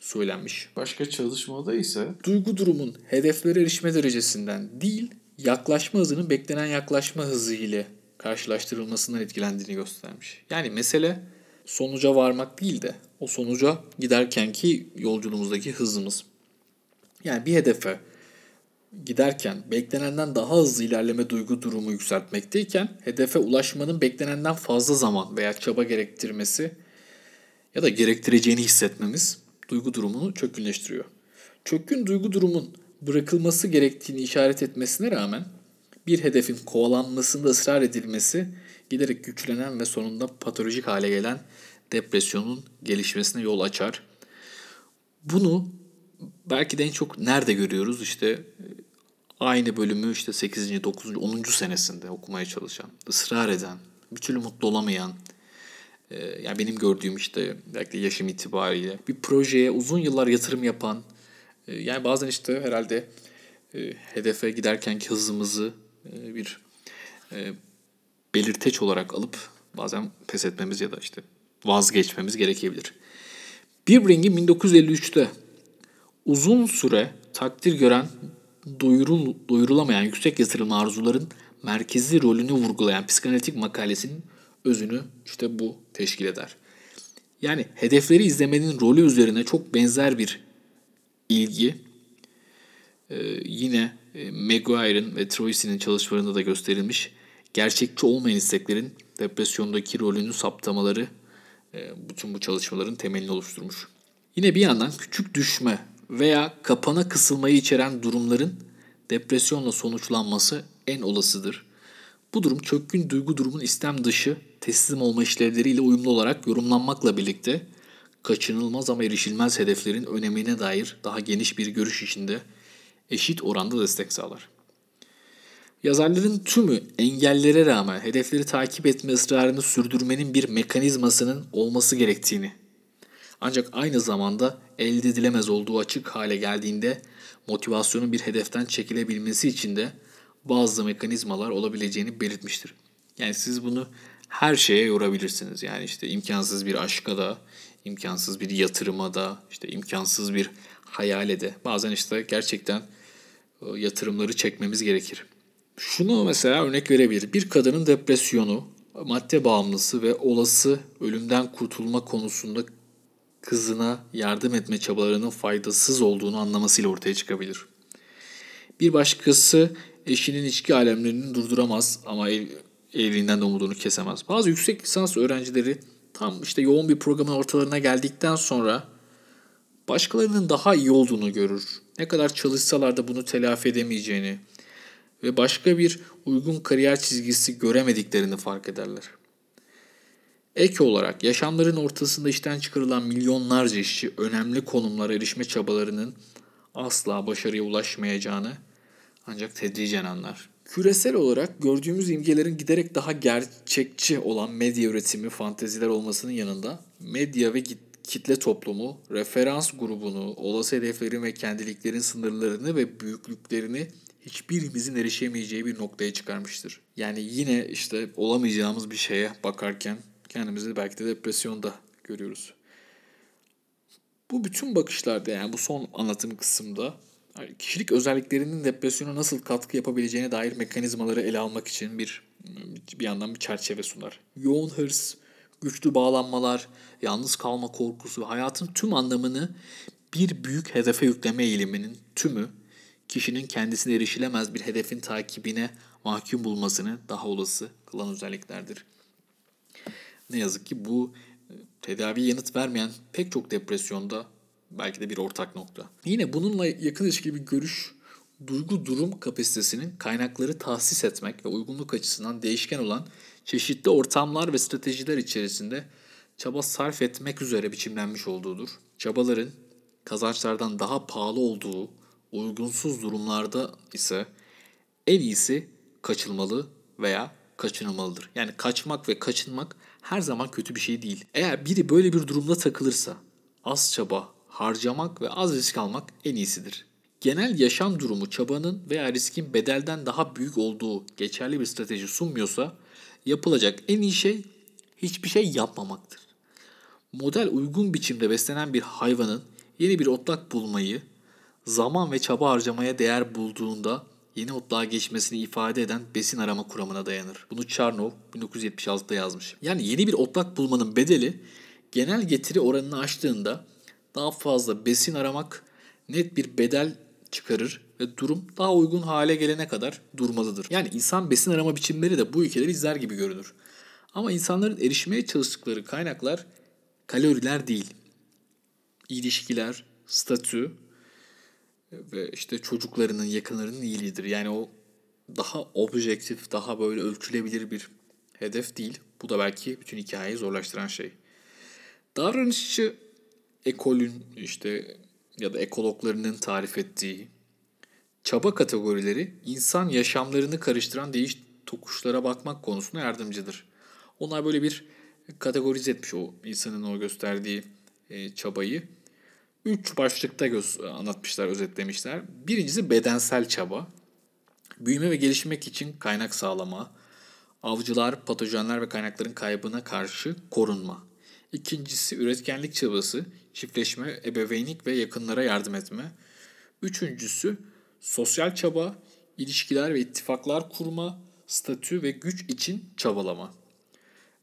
söylenmiş. Başka çalışmada ise Duygu durumun hedeflere erişme derecesinden değil, yaklaşma hızının beklenen yaklaşma hızı ile karşılaştırılmasından etkilendiğini göstermiş. Yani mesele sonuca varmak değil de o sonuca giderkenki yolculuğumuzdaki hızımız. Yani bir hedefe giderken beklenenden daha hızlı ilerleme duygu durumu yükseltmekteyken hedefe ulaşmanın beklenenden fazla zaman veya çaba gerektirmesi ya da gerektireceğini hissetmemiz duygu durumunu çökkünleştiriyor. Çökkün duygu durumun bırakılması gerektiğini işaret etmesine rağmen bir hedefin kovalanmasında ısrar edilmesi giderek güçlenen ve sonunda patolojik hale gelen depresyonun gelişmesine yol açar. Bunu belki de en çok nerede görüyoruz? İşte aynı bölümü işte 8. 9. 10. senesinde okumaya çalışan, ısrar eden, bir türlü mutlu olamayan, e, yani benim gördüğüm işte belki de yaşım itibariyle bir projeye uzun yıllar yatırım yapan, e, yani bazen işte herhalde e, hedefe giderkenki hızımızı bir belirteç olarak alıp bazen pes etmemiz ya da işte vazgeçmemiz gerekebilir. Birbring'in 1953'te uzun süre takdir gören doyurul, doyurulamayan yüksek yatırım arzuların merkezi rolünü vurgulayan psikanalitik makalesinin özünü işte bu teşkil eder. Yani hedefleri izlemenin rolü üzerine çok benzer bir ilgi ee, yine e, Maguire'ın ve Troisi'nin çalışmalarında da gösterilmiş gerçekçi olmayan isteklerin depresyondaki rolünü saptamaları e, bütün bu çalışmaların temelini oluşturmuş. Yine bir yandan küçük düşme veya kapana kısılmayı içeren durumların depresyonla sonuçlanması en olasıdır. Bu durum çökkün duygu durumun istem dışı teslim olma işlevleriyle uyumlu olarak yorumlanmakla birlikte kaçınılmaz ama erişilmez hedeflerin önemine dair daha geniş bir görüş içinde eşit oranda destek sağlar. Yazarların tümü engellere rağmen hedefleri takip etme ısrarını sürdürmenin bir mekanizmasının olması gerektiğini ancak aynı zamanda elde edilemez olduğu açık hale geldiğinde motivasyonun bir hedeften çekilebilmesi için de bazı mekanizmalar olabileceğini belirtmiştir. Yani siz bunu her şeye yorabilirsiniz. Yani işte imkansız bir aşka da, imkansız bir yatırıma da, işte imkansız bir hayale de. Bazen işte gerçekten e, yatırımları çekmemiz gerekir. Şunu mesela örnek verebilir. Bir kadının depresyonu, madde bağımlısı ve olası ölümden kurtulma konusunda kızına yardım etme çabalarının faydasız olduğunu anlamasıyla ortaya çıkabilir. Bir başkası eşinin içki alemlerini durduramaz ama ev, evliliğinden de umudunu kesemez. Bazı yüksek lisans öğrencileri tam işte yoğun bir programın ortalarına geldikten sonra başkalarının daha iyi olduğunu görür. Ne kadar çalışsalar da bunu telafi edemeyeceğini ve başka bir uygun kariyer çizgisi göremediklerini fark ederler. Ek olarak yaşamların ortasında işten çıkarılan milyonlarca işçi önemli konumlara erişme çabalarının asla başarıya ulaşmayacağını ancak tedricen anlar. Küresel olarak gördüğümüz imgelerin giderek daha gerçekçi olan medya üretimi fanteziler olmasının yanında medya ve kitle toplumu, referans grubunu, olası hedeflerin ve kendiliklerin sınırlarını ve büyüklüklerini hiçbirimizin erişemeyeceği bir noktaya çıkarmıştır. Yani yine işte olamayacağımız bir şeye bakarken kendimizi belki de depresyonda görüyoruz. Bu bütün bakışlarda yani bu son anlatım kısımda kişilik özelliklerinin depresyona nasıl katkı yapabileceğine dair mekanizmaları ele almak için bir bir yandan bir çerçeve sunar. Yoğun hırs, güçlü bağlanmalar, yalnız kalma korkusu, hayatın tüm anlamını bir büyük hedefe yükleme eğiliminin tümü kişinin kendisine erişilemez bir hedefin takibine mahkum bulmasını daha olası kılan özelliklerdir. Ne yazık ki bu e, tedavi yanıt vermeyen pek çok depresyonda belki de bir ortak nokta. Yine bununla yakın ilişkili bir görüş duygu durum kapasitesinin kaynakları tahsis etmek ve uygunluk açısından değişken olan çeşitli ortamlar ve stratejiler içerisinde çaba sarf etmek üzere biçimlenmiş olduğudur. Çabaların kazançlardan daha pahalı olduğu uygunsuz durumlarda ise en iyisi kaçılmalı veya kaçınılmalıdır. Yani kaçmak ve kaçınmak her zaman kötü bir şey değil. Eğer biri böyle bir durumda takılırsa az çaba harcamak ve az risk almak en iyisidir. Genel yaşam durumu çabanın veya riskin bedelden daha büyük olduğu geçerli bir strateji sunmuyorsa yapılacak en iyi şey hiçbir şey yapmamaktır. Model uygun biçimde beslenen bir hayvanın yeni bir otlak bulmayı zaman ve çaba harcamaya değer bulduğunda yeni otlağa geçmesini ifade eden besin arama kuramına dayanır. Bunu Charnov 1976'da yazmış. Yani yeni bir otlak bulmanın bedeli genel getiri oranını aştığında daha fazla besin aramak net bir bedel çıkarır ve durum daha uygun hale gelene kadar durmalıdır. Yani insan besin arama biçimleri de bu ülkeleri izler gibi görünür. Ama insanların erişmeye çalıştıkları kaynaklar kaloriler değil. İlişkiler, statü ve işte çocuklarının, yakınlarının iyiliğidir. Yani o daha objektif, daha böyle ölçülebilir bir hedef değil. Bu da belki bütün hikayeyi zorlaştıran şey. Davranışçı ekolün işte ya da ekologlarının tarif ettiği çaba kategorileri insan yaşamlarını karıştıran değiş tokuşlara bakmak konusunda yardımcıdır. Onlar böyle bir kategorize etmiş o insanın o gösterdiği çabayı. Üç başlıkta göz anlatmışlar, özetlemişler. Birincisi bedensel çaba. Büyüme ve gelişmek için kaynak sağlama. Avcılar, patojenler ve kaynakların kaybına karşı korunma. İkincisi üretkenlik çabası, çiftleşme, ebeveynlik ve yakınlara yardım etme. Üçüncüsü sosyal çaba, ilişkiler ve ittifaklar kurma, statü ve güç için çabalama.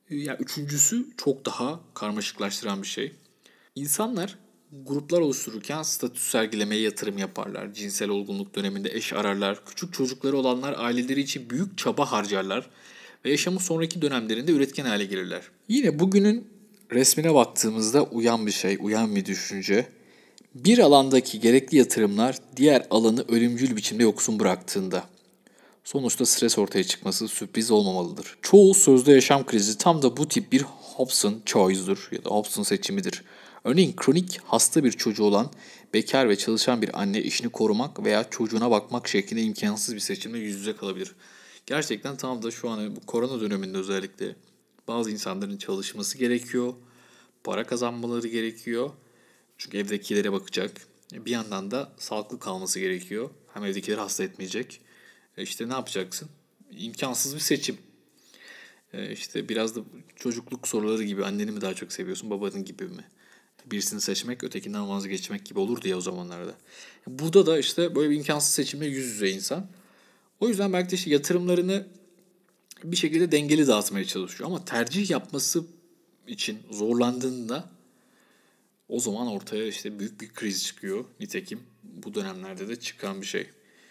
Yani üçüncüsü çok daha karmaşıklaştıran bir şey. İnsanlar gruplar oluştururken statü sergilemeye yatırım yaparlar. Cinsel olgunluk döneminde eş ararlar. Küçük çocukları olanlar aileleri için büyük çaba harcarlar ve yaşamın sonraki dönemlerinde üretken hale gelirler. Yine bugünün resmine baktığımızda uyan bir şey, uyan bir düşünce. Bir alandaki gerekli yatırımlar diğer alanı ölümcül biçimde yoksun bıraktığında sonuçta stres ortaya çıkması sürpriz olmamalıdır. Çoğu sözde yaşam krizi tam da bu tip bir Hobson choice'dur ya da Hobson seçimidir. Örneğin kronik hasta bir çocuğu olan bekar ve çalışan bir anne işini korumak veya çocuğuna bakmak şeklinde imkansız bir seçimle yüz yüze kalabilir. Gerçekten tam da şu an bu korona döneminde özellikle bazı insanların çalışması gerekiyor. Para kazanmaları gerekiyor. Çünkü evdekilere bakacak. Bir yandan da sağlıklı kalması gerekiyor. Hem evdekileri hasta etmeyecek. E işte ne yapacaksın? İmkansız bir seçim. E işte biraz da çocukluk soruları gibi anneni mi daha çok seviyorsun, babanın gibi mi? Birisini seçmek, ötekinden vazgeçmek gibi olur diye o zamanlarda. Burada da işte böyle bir imkansız seçimle yüz yüze insan. O yüzden belki de işte yatırımlarını bir şekilde dengeli dağıtmaya çalışıyor. Ama tercih yapması için zorlandığında o zaman ortaya işte büyük bir kriz çıkıyor. Nitekim bu dönemlerde de çıkan bir şey.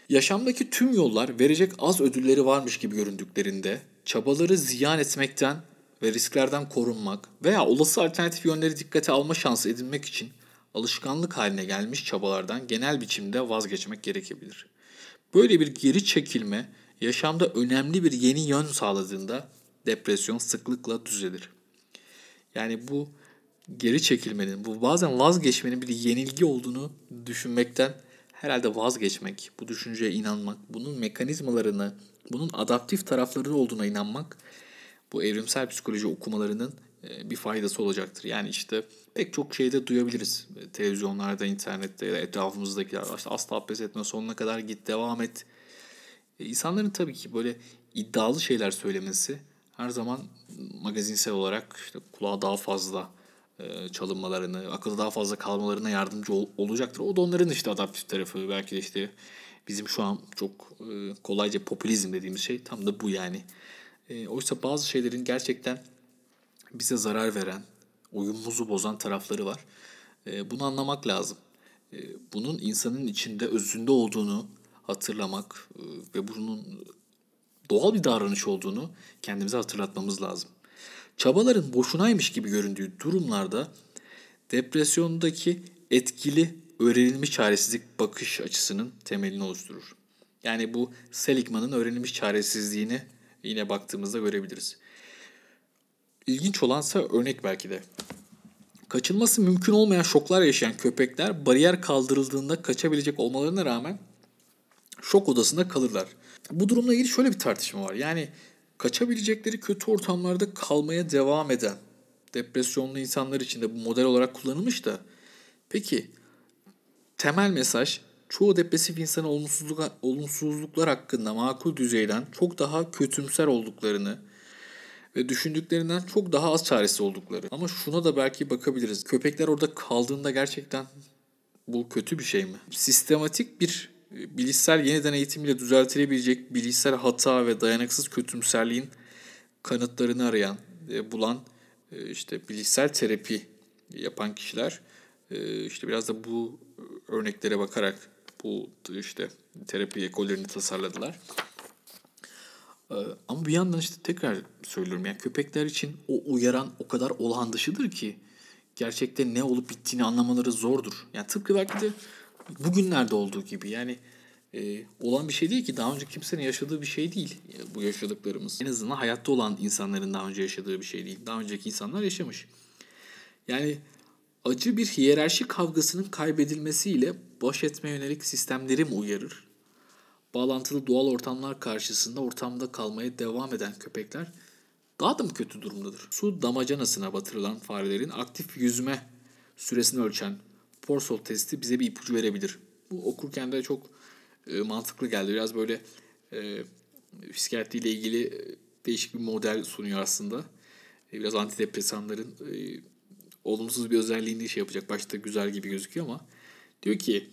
Yaşamdaki tüm yollar verecek az ödülleri varmış gibi göründüklerinde çabaları ziyan etmekten ve risklerden korunmak veya olası alternatif yönleri dikkate alma şansı edinmek için alışkanlık haline gelmiş çabalardan genel biçimde vazgeçmek gerekebilir. Böyle bir geri çekilme yaşamda önemli bir yeni yön sağladığında depresyon sıklıkla düzelir. Yani bu geri çekilmenin, bu bazen vazgeçmenin bir yenilgi olduğunu düşünmekten herhalde vazgeçmek, bu düşünceye inanmak, bunun mekanizmalarını, bunun adaptif tarafları olduğuna inanmak bu evrimsel psikoloji okumalarının e, bir faydası olacaktır. Yani işte pek çok şeyde duyabiliriz. Televizyonlarda, internette etrafımızdakiler. İşte asla pes etme, sonuna kadar git, devam et. E, insanların tabii ki böyle iddialı şeyler söylemesi her zaman magazinsel olarak işte kulağa daha fazla e, çalınmalarını, akılda daha fazla kalmalarına yardımcı ol, olacaktır. O da onların işte adaptif tarafı. Belki de işte bizim şu an çok e, kolayca popülizm dediğimiz şey tam da bu yani. E, oysa bazı şeylerin gerçekten bize zarar veren, uyumumuzu bozan tarafları var. E, bunu anlamak lazım. E, bunun insanın içinde özünde olduğunu hatırlamak e, ve bunun doğal bir davranış olduğunu kendimize hatırlatmamız lazım. Çabaların boşunaymış gibi göründüğü durumlarda depresyondaki etkili öğrenilmiş çaresizlik bakış açısının temelini oluşturur. Yani bu Seligman'ın öğrenilmiş çaresizliğini yine baktığımızda görebiliriz. İlginç olansa örnek belki de. Kaçınması mümkün olmayan şoklar yaşayan köpekler bariyer kaldırıldığında kaçabilecek olmalarına rağmen şok odasında kalırlar. Bu durumla ilgili şöyle bir tartışma var. Yani kaçabilecekleri kötü ortamlarda kalmaya devam eden depresyonlu insanlar için de bu model olarak kullanılmış da peki temel mesaj çoğu depresif insanın olumsuzluk, olumsuzluklar hakkında makul düzeyden çok daha kötümser olduklarını ve düşündüklerinden çok daha az çaresi oldukları. Ama şuna da belki bakabiliriz. Köpekler orada kaldığında gerçekten bu kötü bir şey mi? Sistematik bir e, bilişsel yeniden eğitimiyle düzeltilebilecek bilişsel hata ve dayanıksız kötümserliğin kanıtlarını arayan, e, bulan e, işte bilişsel terapi yapan kişiler işte biraz da bu örneklere bakarak bu işte terapi ekollerini tasarladılar. Ama bir yandan işte tekrar söylüyorum yani köpekler için o uyaran o kadar olağan dışıdır ki gerçekte ne olup bittiğini anlamaları zordur. Yani tıpkı belki de bugünlerde olduğu gibi yani e, olan bir şey değil ki daha önce kimsenin yaşadığı bir şey değil bu yaşadıklarımız. En azından hayatta olan insanların daha önce yaşadığı bir şey değil. Daha önceki insanlar yaşamış. Yani acı bir hiyerarşi kavgasının kaybedilmesiyle baş etme yönelik sistemleri mi uyarır? Bağlantılı doğal ortamlar karşısında ortamda kalmaya devam eden köpekler daha da mı kötü durumdadır? Su damacanasına batırılan farelerin aktif yüzme süresini ölçen Porsol testi bize bir ipucu verebilir. Bu okurken de çok e, mantıklı geldi. Biraz böyle e, psikiyatriyle ilgili e, değişik bir model sunuyor aslında. E, biraz antidepresanların e, olumsuz bir özelliğini şey yapacak. Başta güzel gibi gözüküyor ama diyor ki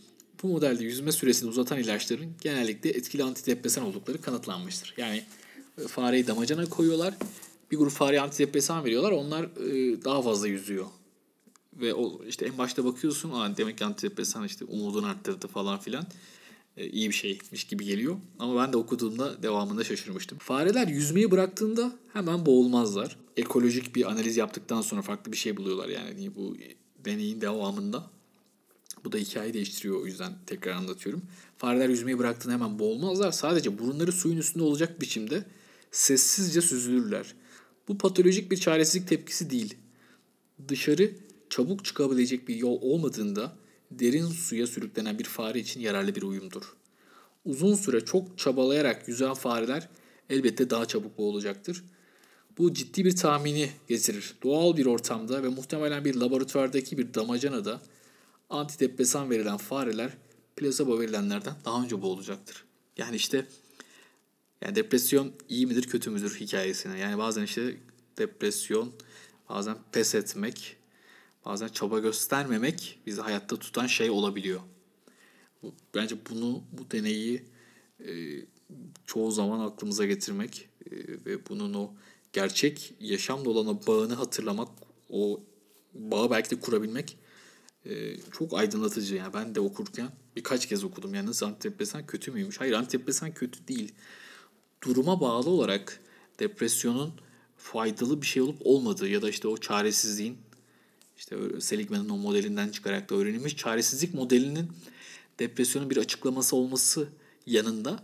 bu modelde yüzme süresini uzatan ilaçların genellikle etkili antidepresan oldukları kanıtlanmıştır. Yani e, fareyi damacana koyuyorlar. Bir grup fareye antidepresan veriyorlar. Onlar e, daha fazla yüzüyor. Ve işte en başta bakıyorsun Aa, demek ki antidepresan işte umudunu arttırdı falan filan. E, iyi bir şeymiş gibi geliyor. Ama ben de okuduğumda devamında şaşırmıştım. Fareler yüzmeyi bıraktığında hemen boğulmazlar. Ekolojik bir analiz yaptıktan sonra farklı bir şey buluyorlar yani bu deneyin devamında. Bu da hikayeyi değiştiriyor o yüzden tekrar anlatıyorum. Fareler yüzmeyi bıraktığında hemen boğulmazlar. Sadece burunları suyun üstünde olacak biçimde sessizce süzülürler. Bu patolojik bir çaresizlik tepkisi değil. Dışarı çabuk çıkabilecek bir yol olmadığında derin suya sürüklenen bir fare için yararlı bir uyumdur. Uzun süre çok çabalayarak yüzen fareler elbette daha çabuk boğulacaktır. Bu ciddi bir tahmini getirir. Doğal bir ortamda ve muhtemelen bir laboratuvardaki bir damacanada antidepresan verilen fareler plasebo verilenlerden daha önce boğulacaktır. Yani işte yani depresyon iyi midir kötü müdür hikayesine. Yani bazen işte depresyon, bazen pes etmek, bazen çaba göstermemek bizi hayatta tutan şey olabiliyor. Bence bunu, bu deneyi e, çoğu zaman aklımıza getirmek e, ve bunun o gerçek yaşamda olan bağını hatırlamak, o bağı belki de kurabilmek e, çok aydınlatıcı. Yani ben de okurken birkaç kez okudum. Yani nasıl antidepresan kötü müymüş? Hayır antidepresan kötü değil. Duruma bağlı olarak depresyonun faydalı bir şey olup olmadığı ya da işte o çaresizliğin işte Seligman'ın o modelinden çıkarak da öğrenilmiş çaresizlik modelinin depresyonun bir açıklaması olması yanında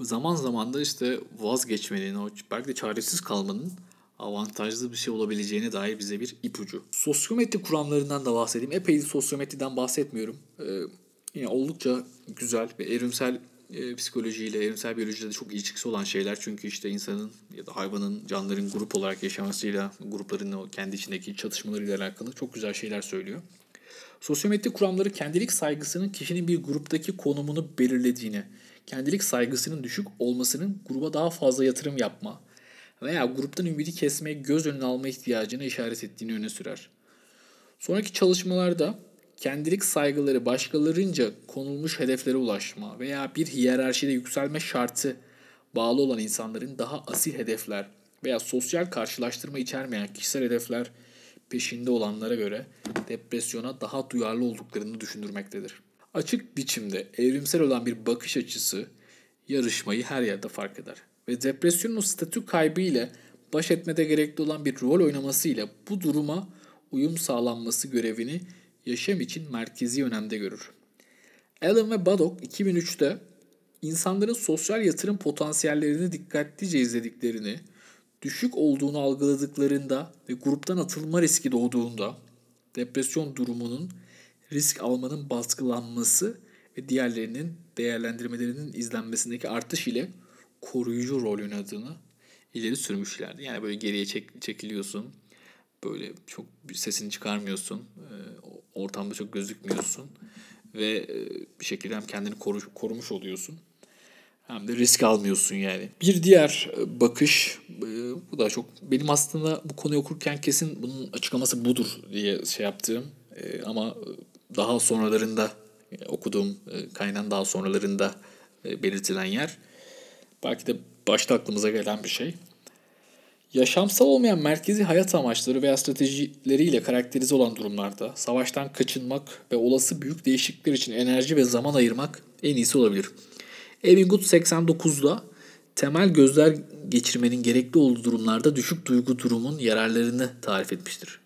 zaman zaman da işte vazgeçmenin, o belki de çaresiz kalmanın avantajlı bir şey olabileceğine dair bize bir ipucu. Sosyometri kuramlarından da bahsedeyim. Epey sosyometriden bahsetmiyorum. Ee, yine oldukça güzel ve evrimsel e, psikolojiyle, evrimsel biyolojide de çok ilişkisi olan şeyler. Çünkü işte insanın ya da hayvanın, canlıların grup olarak yaşamasıyla, grupların o kendi içindeki çatışmalarıyla alakalı çok güzel şeyler söylüyor. Sosyometri kuramları kendilik saygısının kişinin bir gruptaki konumunu belirlediğini, kendilik saygısının düşük olmasının gruba daha fazla yatırım yapma veya gruptan ümidi kesmeye göz önüne alma ihtiyacına işaret ettiğini öne sürer. Sonraki çalışmalarda kendilik saygıları başkalarınca konulmuş hedeflere ulaşma veya bir hiyerarşide yükselme şartı bağlı olan insanların daha asil hedefler veya sosyal karşılaştırma içermeyen kişisel hedefler peşinde olanlara göre depresyona daha duyarlı olduklarını düşündürmektedir. Açık biçimde evrimsel olan bir bakış açısı yarışmayı her yerde fark eder. Ve depresyonun statü kaybı ile baş etmede gerekli olan bir rol oynaması ile bu duruma uyum sağlanması görevini yaşam için merkezi önemde görür. Allen ve Baddock 2003'te insanların sosyal yatırım potansiyellerini dikkatlice izlediklerini, düşük olduğunu algıladıklarında ve gruptan atılma riski doğduğunda depresyon durumunun risk almanın baskılanması ve diğerlerinin değerlendirmelerinin izlenmesindeki artış ile koruyucu rol oynadığını ileri sürmüşlerdi. Yani böyle geriye çek, çekiliyorsun. Böyle çok sesini çıkarmıyorsun. Ortamda çok gözükmüyorsun. Ve bir şekilde hem kendini koru, korumuş oluyorsun. Hem de risk almıyorsun yani. Bir diğer bakış, bu da çok benim aslında bu konuyu okurken kesin bunun açıklaması budur diye şey yaptığım ama daha sonralarında okuduğum kaynağın daha sonralarında belirtilen yer belki de başta aklımıza gelen bir şey. Yaşamsal olmayan merkezi hayat amaçları veya stratejileriyle karakterize olan durumlarda savaştan kaçınmak ve olası büyük değişiklikler için enerji ve zaman ayırmak en iyisi olabilir. Evingood 89'da temel gözler geçirmenin gerekli olduğu durumlarda düşük duygu durumun yararlarını tarif etmiştir.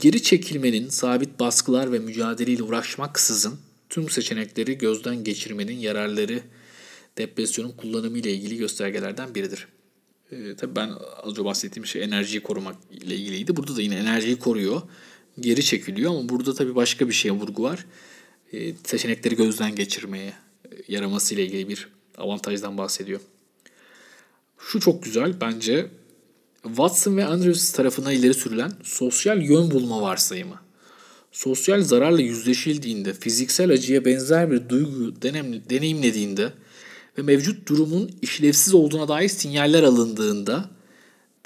Geri çekilmenin sabit baskılar ve mücadeleyle uğraşmaksızın tüm seçenekleri gözden geçirmenin yararları depresyonun kullanımı ile ilgili göstergelerden biridir. Ee, tabii ben az önce bahsettiğim şey enerjiyi korumak ile ilgiliydi. Burada da yine enerjiyi koruyor. Geri çekiliyor ama burada tabii başka bir şeye vurgu var. Ee, seçenekleri gözden geçirmeye yaraması ile ilgili bir avantajdan bahsediyor. Şu çok güzel bence Watson ve Andrews tarafından ileri sürülen sosyal yön bulma varsayımı. Sosyal zararla yüzleşildiğinde, fiziksel acıya benzer bir duygu deneyimlediğinde ve mevcut durumun işlevsiz olduğuna dair sinyaller alındığında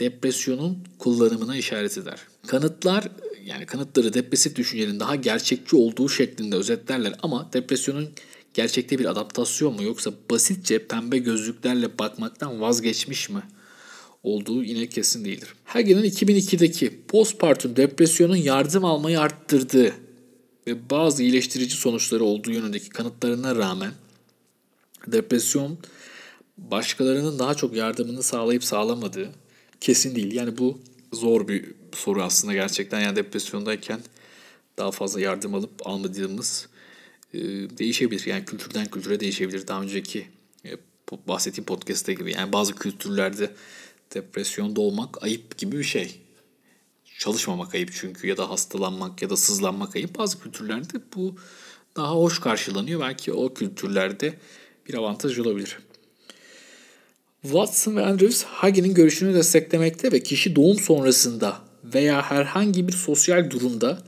depresyonun kullanımına işaret eder. Kanıtlar yani kanıtları depresif düşüncenin daha gerçekçi olduğu şeklinde özetlerler ama depresyonun gerçekte bir adaptasyon mu yoksa basitçe pembe gözlüklerle bakmaktan vazgeçmiş mi olduğu yine kesin değildir. Hagen'in 2002'deki postpartum depresyonun yardım almayı arttırdığı ve bazı iyileştirici sonuçları olduğu yönündeki kanıtlarına rağmen depresyon başkalarının daha çok yardımını sağlayıp sağlamadığı kesin değil. Yani bu zor bir soru aslında gerçekten. Yani depresyondayken daha fazla yardım alıp almadığımız e, değişebilir. Yani kültürden kültüre değişebilir. Daha önceki e, bahsettiğim podcast'te gibi. Yani bazı kültürlerde depresyonda olmak ayıp gibi bir şey. Çalışmamak ayıp çünkü ya da hastalanmak ya da sızlanmak ayıp. Bazı kültürlerde bu daha hoş karşılanıyor. Belki o kültürlerde bir avantaj olabilir. Watson ve Andrews Hagen'in görüşünü desteklemekte ve kişi doğum sonrasında veya herhangi bir sosyal durumda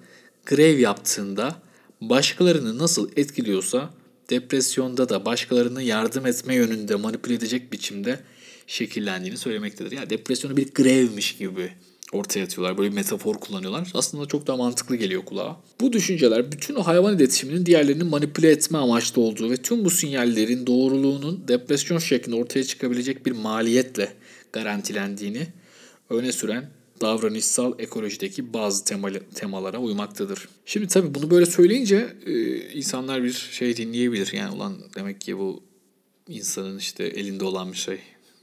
grev yaptığında başkalarını nasıl etkiliyorsa depresyonda da başkalarına yardım etme yönünde manipüle edecek biçimde şekillendiğini söylemektedir. Yani depresyonu bir grevmiş gibi ortaya atıyorlar. Böyle bir metafor kullanıyorlar. Aslında çok daha mantıklı geliyor kulağa. Bu düşünceler bütün o hayvan iletişiminin diğerlerini manipüle etme amaçlı olduğu ve tüm bu sinyallerin doğruluğunun depresyon şeklinde ortaya çıkabilecek bir maliyetle garantilendiğini öne süren davranışsal ekolojideki bazı temalı, temalara uymaktadır. Şimdi tabii bunu böyle söyleyince e, insanlar bir şey dinleyebilir. Yani ulan demek ki bu insanın işte elinde olan bir şey.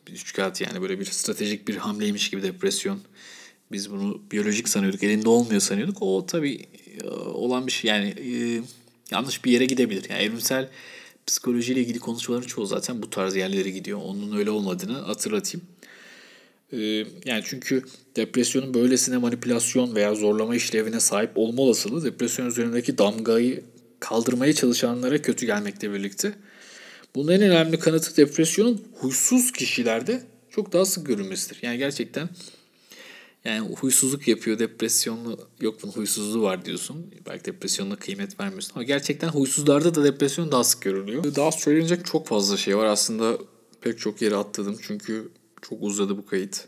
Bir üçkağıt yani böyle bir stratejik bir hamleymiş gibi depresyon biz bunu biyolojik sanıyorduk, elinde olmuyor sanıyorduk. O tabii e, olan bir şey yani e, yanlış bir yere gidebilir. Yani evrimsel psikolojiyle ilgili konuşmaların çoğu zaten bu tarz yerlere gidiyor. Onun öyle olmadığını hatırlatayım. E, yani çünkü depresyonun böylesine manipülasyon veya zorlama işlevine sahip olma olasılığı depresyon üzerindeki damgayı kaldırmaya çalışanlara kötü gelmekle birlikte. Bunun en önemli kanıtı depresyonun huysuz kişilerde çok daha sık görülmesidir. Yani gerçekten yani huysuzluk yapıyor, depresyonlu yok bunun huysuzluğu var diyorsun. Belki depresyonla kıymet vermiyorsun ama gerçekten huysuzlarda da depresyon daha sık görülüyor. Daha söylenecek çok fazla şey var. Aslında pek çok yere atladım çünkü Çok uzadı bu kayıt.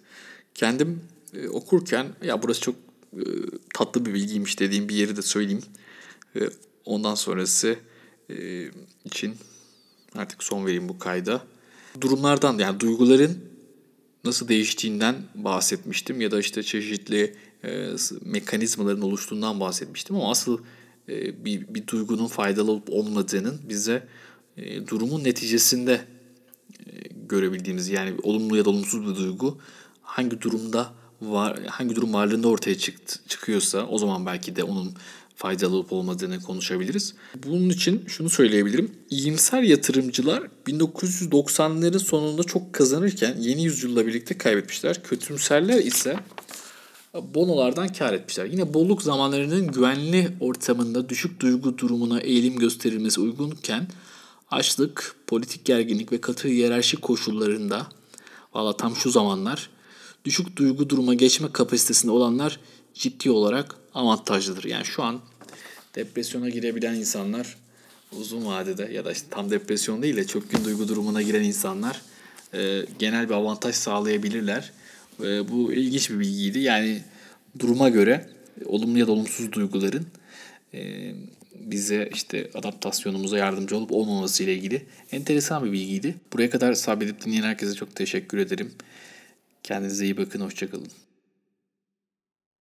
Kendim e, okurken ya burası çok e, tatlı bir bilgiymiş dediğim bir yeri de söyleyeyim. E, ondan sonrası e, için artık son vereyim bu kayda. Durumlardan yani duyguların nasıl değiştiğinden bahsetmiştim ya da işte çeşitli e, mekanizmaların oluştuğundan bahsetmiştim ama asıl e, bir, bir duygunun faydalı olup olmadığının bize e, durumun neticesinde e, görebildiğimiz yani olumlu ya da olumsuz bir duygu hangi durumda var hangi durum varlığında ortaya çıktı, çıkıyorsa o zaman belki de onun faydalı olup olmadığını konuşabiliriz. Bunun için şunu söyleyebilirim. İyimser yatırımcılar 1990'ların sonunda çok kazanırken yeni yüzyılla birlikte kaybetmişler. Kötümserler ise bonolardan kar etmişler. Yine bolluk zamanlarının güvenli ortamında düşük duygu durumuna eğilim gösterilmesi uygunken açlık, politik gerginlik ve katı hiyerarşi koşullarında valla tam şu zamanlar düşük duygu duruma geçme kapasitesinde olanlar ciddi olarak avantajlıdır. Yani şu an depresyona girebilen insanlar uzun vadede ya da işte tam depresyon değil de çok gün duygu durumuna giren insanlar e, genel bir avantaj sağlayabilirler. E, bu ilginç bir bilgiydi. Yani duruma göre olumlu ya da olumsuz duyguların e, bize işte adaptasyonumuza yardımcı olup olmaması ile ilgili enteresan bir bilgiydi. Buraya kadar sabredip dinleyen herkese çok teşekkür ederim. Kendinize iyi bakın, hoşçakalın.